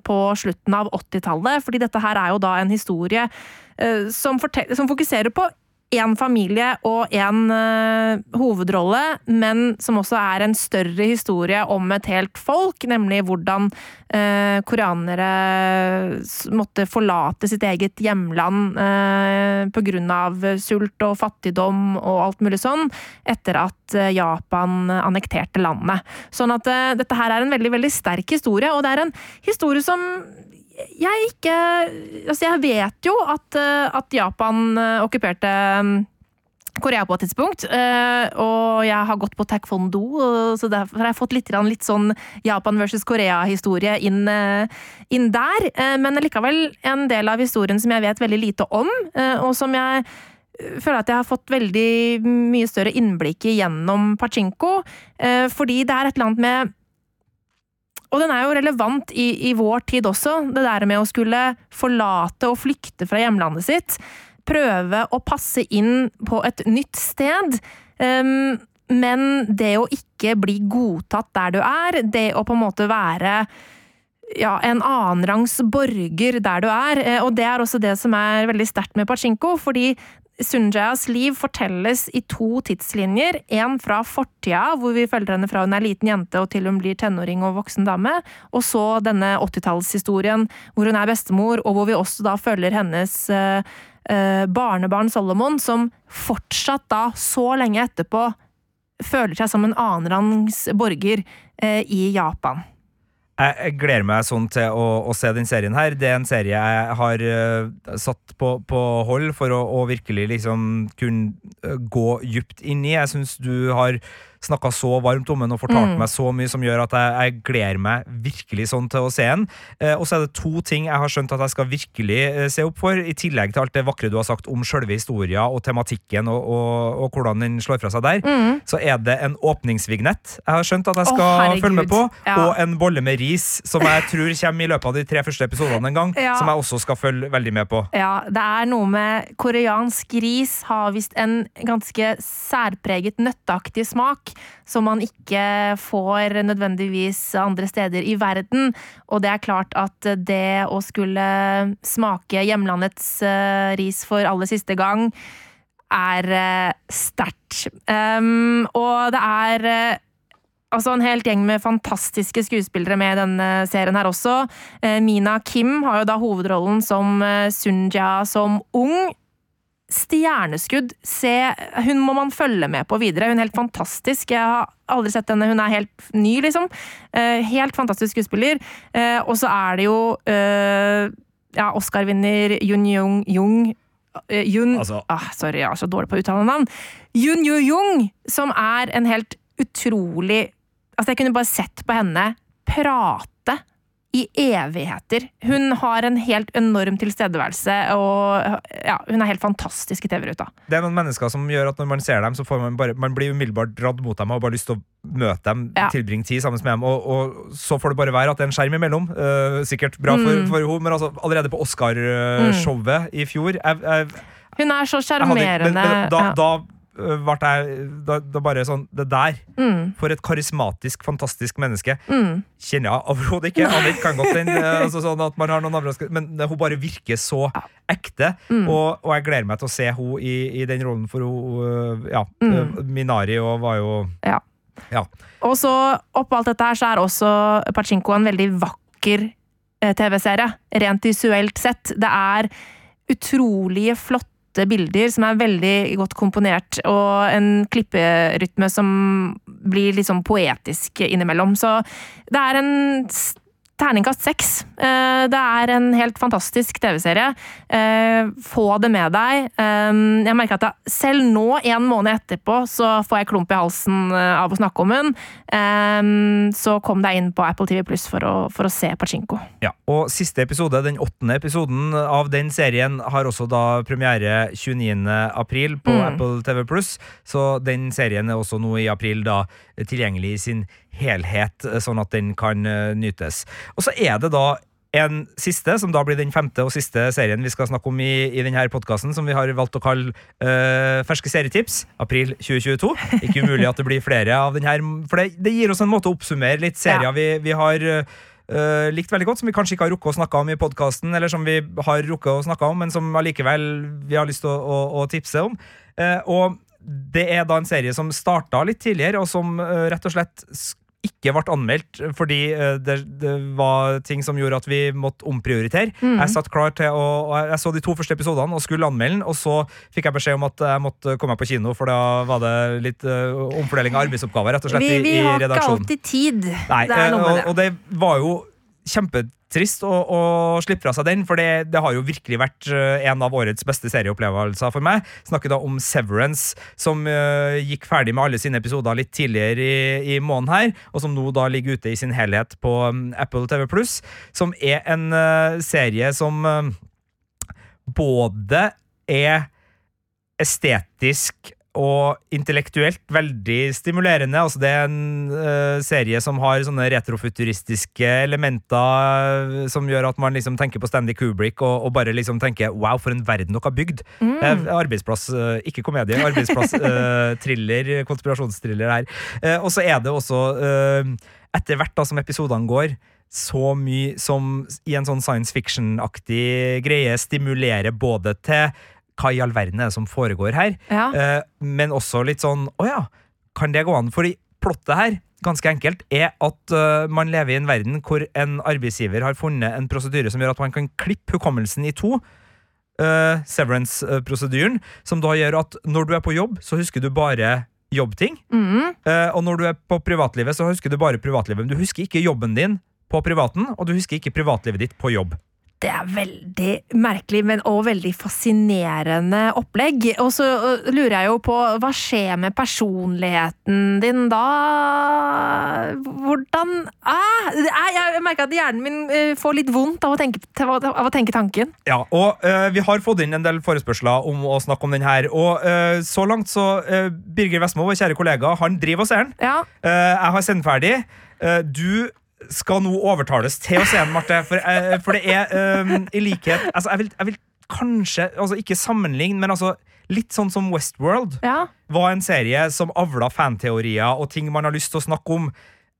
på slutten av 80-tallet, fordi dette her er jo da en historie som, som fokuserer på én familie og én hovedrolle, men som også er en større historie om et helt folk, nemlig hvordan uh, koreanere måtte forlate sitt eget hjemland uh, av sult og fattigdom og alt mulig sånn, etter at eh, Japan annekterte landet. Sånn at uh, dette her er en veldig, veldig sterk historie, og det er en historie som jeg ikke Altså, jeg vet jo at, eh, at Japan eh, okkuperte mm, Korea på et tidspunkt, eh, og jeg har gått på taekwondo, så derfor har jeg fått litt, litt sånn Japan versus Korea-historie inn, inn der. Men likevel en del av historien som jeg vet veldig lite om, og som jeg føler at jeg har fått veldig mye større innblikk i gjennom Pachinko, fordi det er et eller annet med og den er jo relevant i, i vår tid også, det der med å skulle forlate og flykte fra hjemlandet sitt. Prøve å passe inn på et nytt sted. Um, men det å ikke bli godtatt der du er, det å på en måte være ja, en annenrangs borger der du er, eh, og det er også det som er veldig sterkt med Pachinko, fordi Sunjayas liv fortelles i to tidslinjer. En fra fortida, hvor vi følger henne fra hun er liten jente og til hun blir tenåring og voksen dame. Og så denne 80-tallshistorien hvor hun er bestemor, og hvor vi også da følger hennes eh, eh, barnebarn Solomon, som fortsatt da, så lenge etterpå, føler seg som en annenrangs borger eh, i Japan. Jeg, jeg gleder meg sånn til å, å se den serien her. Det er en serie jeg har uh, satt på, på hold for å, å virkelig liksom kunne eh, gå dypt inn i. Jeg syns du har snakka så varmt om den og fortalt Mm. meg så mye som gjør at jeg, jeg gleder meg virkelig sånn til å se den. Eh, og så er det to ting jeg har skjønt at jeg skal virkelig eh, se opp for, i tillegg til alt det vakre du har sagt om sjølve historia og tematikken og, og, og hvordan den slår fra seg der. Mm. Så er det en åpningsvignett jeg har skjønt at jeg skal oh, følge med på, Ja. og en bolle med ris som jeg tror kommer i løpet av de tre første episodene en gang, Ja. som jeg også skal følge veldig med på. Ja, det er noe med koreansk ris har visst en ganske særpreget nøtteaktig smak som man ikke får nødvendigvis andre steder i verden. Og det er klart at det å skulle smake hjemlandets eh, ris for aller siste gang er uh, sterkt. Um, og det er eh, Altså En helt gjeng med fantastiske skuespillere med i denne serien her også. Eh, Mina Kim har jo da hovedrollen som eh, Sunja som ung. Stjerneskudd. Se, hun må man følge med på videre. Hun er helt fantastisk. Jeg har aldri sett henne. Hun er helt ny, liksom. Eh, helt fantastisk skuespiller. Eh, og så er det jo eh, ja, Oscar-vinner Yun Jung Jung Yun Altså- ah, Sorry, jeg er så dårlig på å uttale navn. Yun Yu Jung, som er en helt utrolig Altså, jeg kunne bare sett på henne prate i evigheter. Hun har en helt enorm tilstedeværelse, og ja, hun er helt fantastisk i TV-ruta. Det er noen mennesker som gjør at når man ser dem, så får man bare Man blir umiddelbart dratt mot dem og har bare lyst til å møte dem, Ja. tilbringe tid sammen med dem. Og, og så får det bare være at det er en skjerm imellom. Uh, sikkert bra for, Mm. for henne, men altså, allerede på Oscar-showet i fjor jeg, jeg, Hun er så sjarmerende. da, ja. Ble jeg da, da bare sånn Det der, mm, for et karismatisk, fantastisk menneske, mm. kjenner jeg overhodet ikke. Anne kan godt den, eh, altså sånn at man har noen overraskelser, men hun bare virker så ekte. Mm. Og, og jeg gleder meg til å se henne i, i den rollen, for hun øh, Ja, Mm. Minari og var jo Ja. Ja. Og så oppå alt dette her så er også Pachinko en veldig vakker eh, TV-serie. Rent visuelt sett. Det er utrolige flotte bilder som er veldig godt komponert, og en klipperytme som blir litt sånn poetisk innimellom. Så det er en terningkast seks. Eh, Det er en helt fantastisk TV-serie. Eh, Få det med deg. Eh, Jeg merker at jeg, selv nå, en måned etterpå, så får jeg klump i halsen av å snakke om. Eh, Så kom deg inn på Apple TV Pluss for, for å se Pachinko. Ja, og siste episode, den åttende episoden av den serien, har også da premiere 29. april på Mm. Apple TV+. Så den serien er også nå i april da tilgjengelig i sin helhet, sånn at den kan eh, nytes. Og så er det da en siste, som da blir den femte og siste serien vi skal snakke om i, i denne podkasten, som vi har valgt å kalle uh, Ferske serietips, april 2022. Ikke umulig at det blir flere av den her, for det, det gir oss en måte å oppsummere litt serier Ja. vi, vi har uh, likt veldig godt, som vi kanskje ikke har rukket å snakke om i podkasten, eller som vi har rukket å snakke om, men som allikevel vi har lyst til å, å, å tipse om. Uh, og det er da en serie som starta litt tidligere, og som eh, rett og slett ikke ble anmeldt fordi eh, det, det var ting som gjorde at vi måtte omprioritere. Mm. Jeg satt klar til å Jeg så de to første episodene og skulle anmelde den, og så fikk jeg beskjed om at jeg måtte komme meg på kino, for da var det litt eh, omfordeling av arbeidsoppgaver rett og slett Vi, i, vi har ikke alltid tid. Nei, det eh, med og, og det var jo kjempetrist å, å slippe fra seg den, for det, det har jo virkelig vært eh, en av årets beste serieopplevelser for meg. Snakker da om Severance, som uh, gikk ferdig med alle sine episoder litt tidligere i, i måneden her, og som nå da ligger ute i sin helhet på um, Apple TV+, som er en uh, serie som uh, både er estetisk og intellektuelt veldig stimulerende. Altså, det er en uh, serie som har sånne retrofuturistiske elementer eh, som gjør at man liksom tenker på Stanley Kubrick og, og bare liksom tenker wow, for en verden dere har bygd. Mm. Eh, arbeidsplass, uh, ikke komedie, arbeidsplass, uh, thriller, konspirasjonstriller her. Og så er det også, etter hvert da som episodene går, så mye som i en sånn science fiction-aktig greie stimulerer både til hva i all verden er det som foregår her, Ja. Eh, men også litt sånn Å ja, kan det gå an? Fordi plottet her, ganske enkelt, er at uh, man lever i en verden hvor en arbeidsgiver har funnet en prosedyre som gjør at man kan klippe hukommelsen i to. Uh, Severance-prosedyren, som da gjør at når du er på jobb, så husker du bare jobbting. Mm. Uh, og når du er på privatlivet, så husker du bare privatlivet. Men du husker ikke jobben din på privaten, og du husker ikke privatlivet ditt på jobb. Det er veldig merkelig, men også veldig fascinerende opplegg. Og så øh, lurer jeg jo på, hva skjer med personligheten din da? Hvordan ah, Jeg merker at hjernen min øh, får litt vondt av å tenke, av å tenke tanken. Ja, og uh, Vi har fått inn en del forespørsler om å snakke om den her. Og uh, Så langt så uh, Birger Vestmo, vår kjære kollega, han driver og ser den. Ja, jeg har sendt ferdig. Du skal nå overtales til å se den, Marte. For, eh, for det er um, i likhet altså, jeg, vil, jeg vil kanskje altså, Ikke sammenligne, men altså litt sånn som Westworld ja. var en serie som avla fanteorier og ting man har lyst til å snakke om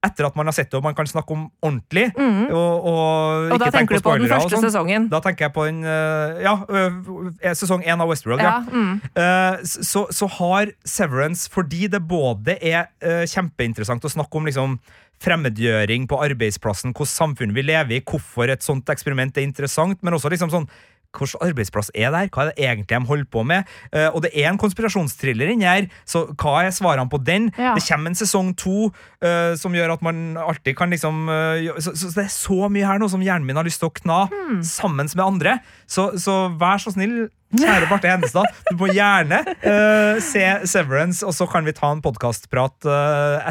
etter at man har sett det og man kan snakke om ordentlig. Og, og, Mhm. Og da tenker du på den første sånn. sesongen. Da tenker jeg på den eh, Ja, eh, sesong én av Westworld. Ja, Ja. mm. Så, så har Severance, fordi det både er kjempeinteressant å snakke om liksom, fremmedgjøring på arbeidsplassen, hvordan samfunn vi lever i, hvorfor et sånt eksperiment er interessant, men også liksom sånn hvilken arbeidsplass er det her? Hva er det egentlig de holder på med? Uh, og det er en konspirasjonstriller inni her, så hva er svarene på den? Ja. Det kommer en sesong to uh, som gjør at man alltid kan liksom uh, så, så det er så mye her nå som hjernen min har lyst til å kna Hmm. sammen med andre. Så, så vær så snill, kjære Barte Henestad, du må gjerne uh, se Severance, og så kan vi ta en podkastprat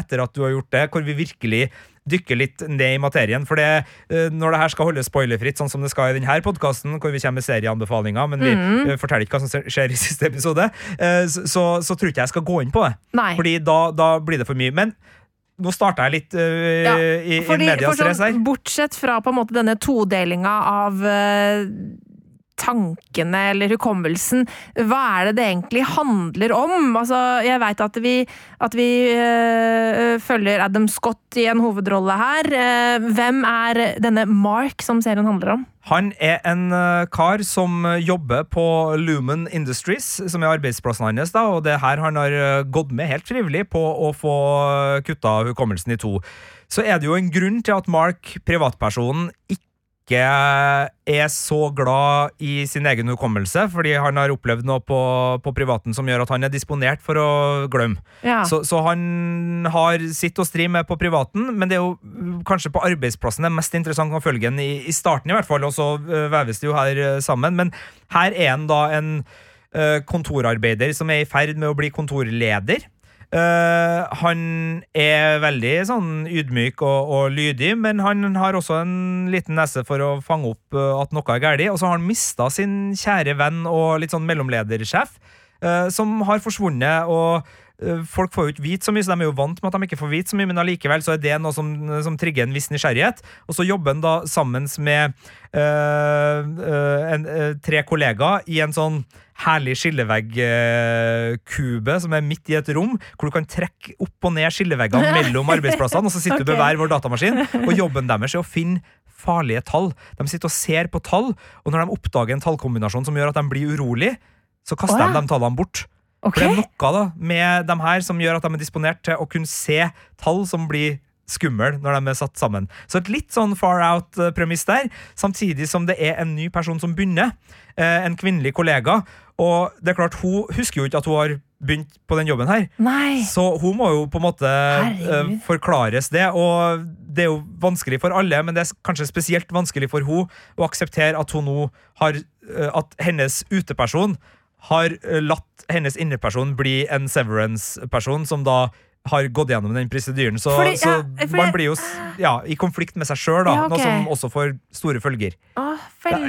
etter at du har gjort det, hvor vi virkelig dykker litt ned i materien. For det, eh, når det her skal holdes spoilerfritt, sånn som det skal i denne podkasten, hvor vi kommer med serieanbefalinger, men vi eh, forteller ikke hva som skjer i siste episode, eh, så, så, så tror ikke jeg skal gå inn på det. Nei. Fordi da, da blir det for mye. Men nå starta jeg litt eh, Ja, i, i medias race her. sånn, bortsett fra på en måte denne todelinga av eh, tankene eller hukommelsen, hva er det det egentlig handler om? Altså, jeg veit at vi, at vi øh, følger Adam Scott i en hovedrolle her. Eh, hvem er denne Mark som serien handler om? Han er en eh, kar som jobber på Lumen Industries, som er arbeidsplassen hans. da, og det er her han har gått med helt frivillig på å få kutta hukommelsen i to. Så er det jo en grunn til at Mark, privatpersonen, ikke er så glad i sin egen hukommelse, fordi han har opplevd noe på, på privaten som gjør at han er disponert for å glemme. Ja. Så, så han har sitt å stri med på privaten, men det er jo kanskje på arbeidsplassen det er mest interessant å følge den i, i starten, i hvert fall, og så øh, veves det jo her øh, sammen. Men her er han da en øh, kontorarbeider som er i ferd med å bli kontorleder. Eh, han er veldig sånn ydmyk og, og lydig, men han har også en liten nese for å fange opp øh, at noe er galt. Og så har han mista sin kjære venn og litt sånn mellomledersjef, eh, som har forsvunnet. og eh, Folk får jo ikke vite så mye, så de er jo vant med at de ikke får vite så mye, men allikevel så er det noe som, som trigger en viss nysgjerrighet. Og så jobber han da sammen med eh, eh, en, eh, tre kollegaer i en sånn herlig skilleveggkube som er midt i et rom, hvor du kan trekke opp og ned skilleveggene mellom arbeidsplassene, og så sitter du Ok. ved hver vår datamaskin, og jobben deres er å finne farlige tall. De sitter og ser på tall, og når de oppdager en tallkombinasjon som gjør at de blir urolig, så kaster oh, ja. de de tallene bort. Okay. For det er noe da, med de her som gjør at de er disponert til å kunne se tall som blir skummel når de er satt sammen. Så et litt sånn far out-premiss der, samtidig som det er en ny person som begynner. Eh, en kvinnelig kollega. Og det er klart, hun husker jo ikke at hun har begynt på den jobben her. Nei. Så hun må jo på en måte eh, Herregud. forklares det, og det er jo vanskelig for alle, men det er kanskje spesielt vanskelig for hun å akseptere at hun nå har eh, At hennes uteperson har latt hennes inneperson bli en Severance-person, som da har gått gjennom den prosedyren. Så, Fordi- så ja, fordi- man blir jo ja, i konflikt med seg sjøl, Ja, okay. noe som også får store følger. Åh,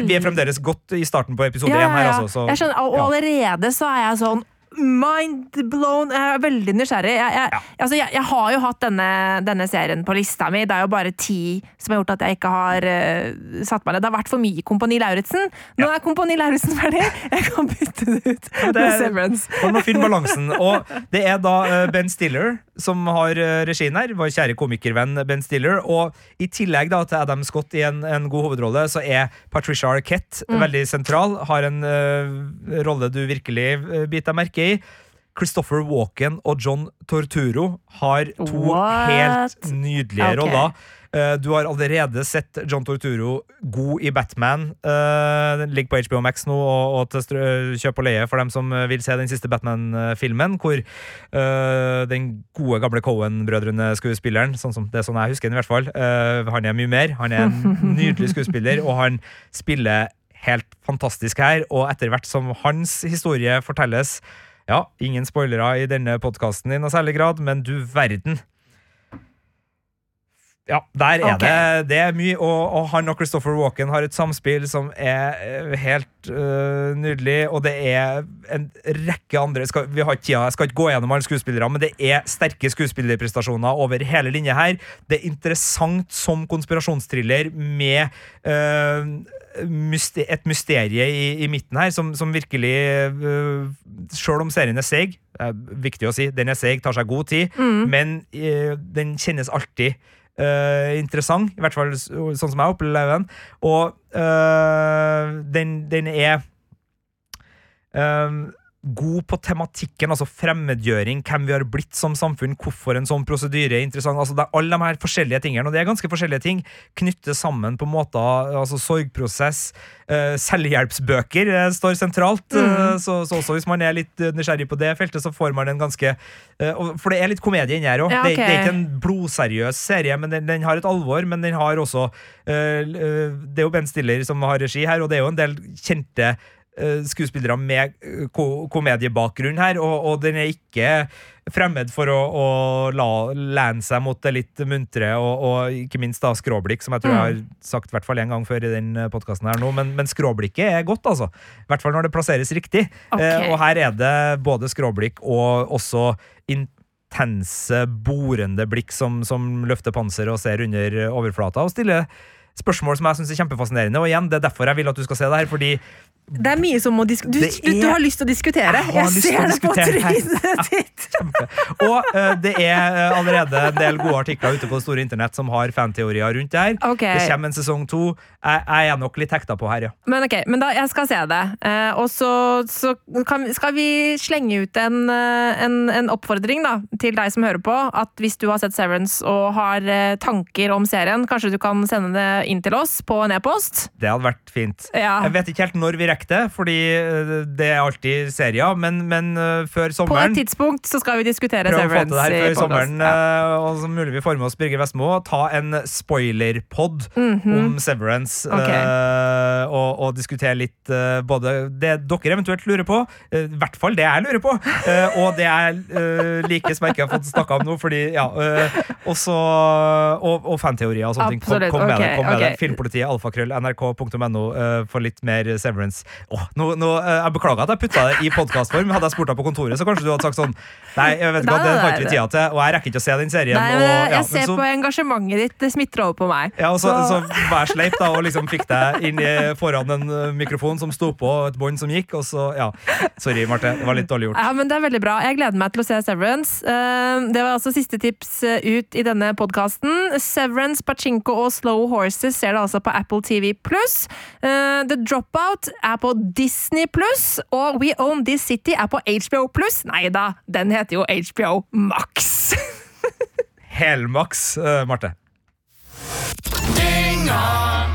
vi er fremdeles godt i starten på episode én her, altså. Så, jeg skjønner, og allerede så er jeg sånn mind blown. Jeg er veldig nysgjerrig. Jeg, jeg, altså, jeg, jeg har jo hatt denne, denne serien på lista mi. Det er jo bare ti som har gjort at jeg ikke har uh, satt meg ned. Det har vært for mye Kompani Lauritzen. Nå er Kompani Lauritzen ferdig! Jeg kan bytte det ut det med er- Severance. Man må finne balansen. Og det er da uh, Ben Stiller som har uh, regien her. Vår kjære komikervenn Ben Stiller. Og i tillegg da til Adam Scott i en, en god hovedrolle, så er Patricia Arquette veldig sentral. Har en rolle du virkelig biter deg merke i. Christopher Walken og John Torturo har to What? helt nydelige okay. roller. Eh, Du har allerede sett John Torturo god i Batman. Eh, Den ligger på HBO Max nå og, til kjøp og leie for dem som eh, vil se den siste Batman-filmen, hvor eh, den gode, gamle Cohen-brødrene-skuespilleren, sånn som det er sånn jeg husker den i hvert fall, eh, han er mye mer. Han er en nydelig skuespiller, og han spiller helt fantastisk her. Og etter hvert som hans historie fortelles Ja, ingen spoilere i denne podkasten i noe særlig grad, men du verden. Ja, der er okay. det Det er mye, og, og han og Christopher Walken har et samspill som er eh, helt uh, nydelig, og det er en rekke andre skal, Vi har ikke tida, jeg skal ikke gå gjennom alle skuespillere, men det er sterke skuespillerprestasjoner over hele linje her. Det er interessant som konspirasjonstriller med uh, et mysterie i, i midten her, som, som virkelig uh, Selv om serien er seig, viktig å si, den er seig, tar seg god tid, men uh, den kjennes alltid øh, interessant, i hvert fall sånn som jeg opplever den. Og uh, den, den er øh, god på tematikken, altså fremmedgjøring, hvem vi har blitt som samfunn, hvorfor en sånn prosedyre er interessant. altså det er Alle de her forskjellige tingene, og det er ganske forskjellige ting, knytter sammen på måter. altså Sorgprosess, uh, selvhjelpsbøker uh, står sentralt. øh, så, så også hvis man er litt nysgjerrig på det feltet, så får man en ganske For det er litt komedie inni her òg. Ja, det, det er ikke en blodseriøs serie, men den, den har et alvor. Men den har også Det er jo Ben Stiller som har regi her, og det er jo en del kjente skuespillere med ko komediebakgrunn her, og, og den er ikke fremmed for å, å la, lene seg mot det litt muntre, og, og ikke minst da skråblikk, som jeg tror jeg har sagt i hvert fall en gang før i den podkasten her nå, men, men skråblikket er godt, altså. I hvert fall når det plasseres riktig. Okay. Eh, og her er det både skråblikk og også intense, borende blikk som, som løfter panseret og ser under overflata og stiller spørsmål som jeg syns er kjempefascinerende. Og igjen, det er derfor jeg vil at du skal se det her, fordi Det er mye som må du, du, du har lyst til å diskutere. Jeg Jeg ser det på trynet ditt. Og uh, det er uh, allerede en del gode artikler ute på det store internett som har fanteorier rundt det her. Okay. Det kommer en sesong to. Jeg, jeg er nok litt hekta på her, ja. Men ok, men da, jeg skal se det. Uh, og så, så kan, skal vi slenge ut en, en, en oppfordring da, til deg som hører på. At hvis du har sett Severance og har tanker om serien, kanskje du kan sende det inn til oss på en e-post? Det hadde vært fint. Ja. Jeg vet ikke helt når vi rekker det, fordi eh, det er alltid serier, men, men eh, før På et tidspunkt så skal vi diskutere Prøv å få til Severance det her før sommeren, Ja. eh, og så mulig vi får med oss Birger Vestmo. Ta en spoilerpod om Severance, okay. Ok. eh, og, og diskutere litt uh, både det dere eventuelt lurer på, i hvert fall det jeg lurer på, og det jeg uh, liker som jeg ikke har fått snakka om nå, fordi ja, også, og, og fanteorier og sånne ting. Kom, Absolutt, kom med ok, det. Kom med okay. deg. Filmpolitiet, alfakrøll, nrk.no uh, for litt mer Severance. Oh, nå, nå, uh, jeg beklager at jeg putta det i podkastform. Hadde jeg spurt deg på kontoret, så kanskje du hadde sagt sånn Nei, jeg vet ikke, det har ikke vi tida til, og jeg rekker ikke å se den serien. Nei, og, ja, jeg men ser så, på engasjementet ditt, det smitter over på meg. ja, og så, Så- så jeg sleip da, og liksom fikk deg inn i, foran en eh, mikrofon som sto på, et bånd som gikk, og så Ja. Sorry, Marte. Det var litt dårlig gjort. Ja, men Det er veldig bra. Jeg gleder meg til å se Severance. Uh, Det var altså siste tips eh, ut i denne podkasten. Severance, Pachinko og Slow Horses ser det altså på Apple TV pluss. The Dropout er på Disney pluss, og We Own This City er på HBO pluss. Nei da, den heter jo HBO Max. Helmaks, uh, Marte.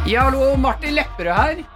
Ja, hallo, Martin Lepperød her.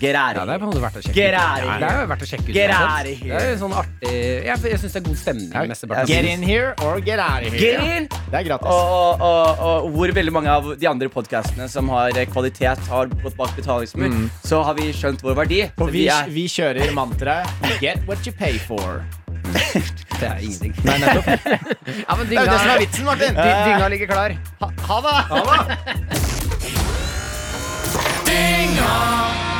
get Ja, det er here. på en måte verdt å sjekke Get ut. Ja, det er jo verdt å sjekke ut. Get out of here. Det er sånn artig Jeg, jeg syns det er god stemning. Ja, mesteparten Get in here or get out of Get here. in! Det er gratis. Og, og, og, og hvor veldig mange av de andre podkastene som har kvalitet, har gått bak betalingsmur, så har vi skjønt vår verdi. Og vi, er vi kjører mantraet Get what you pay for. Det er ingenting. Nei, nettopp. ja, men Det er jo det som er vitsen, Martin. dy- dynga ligger klar. Ha, ha det!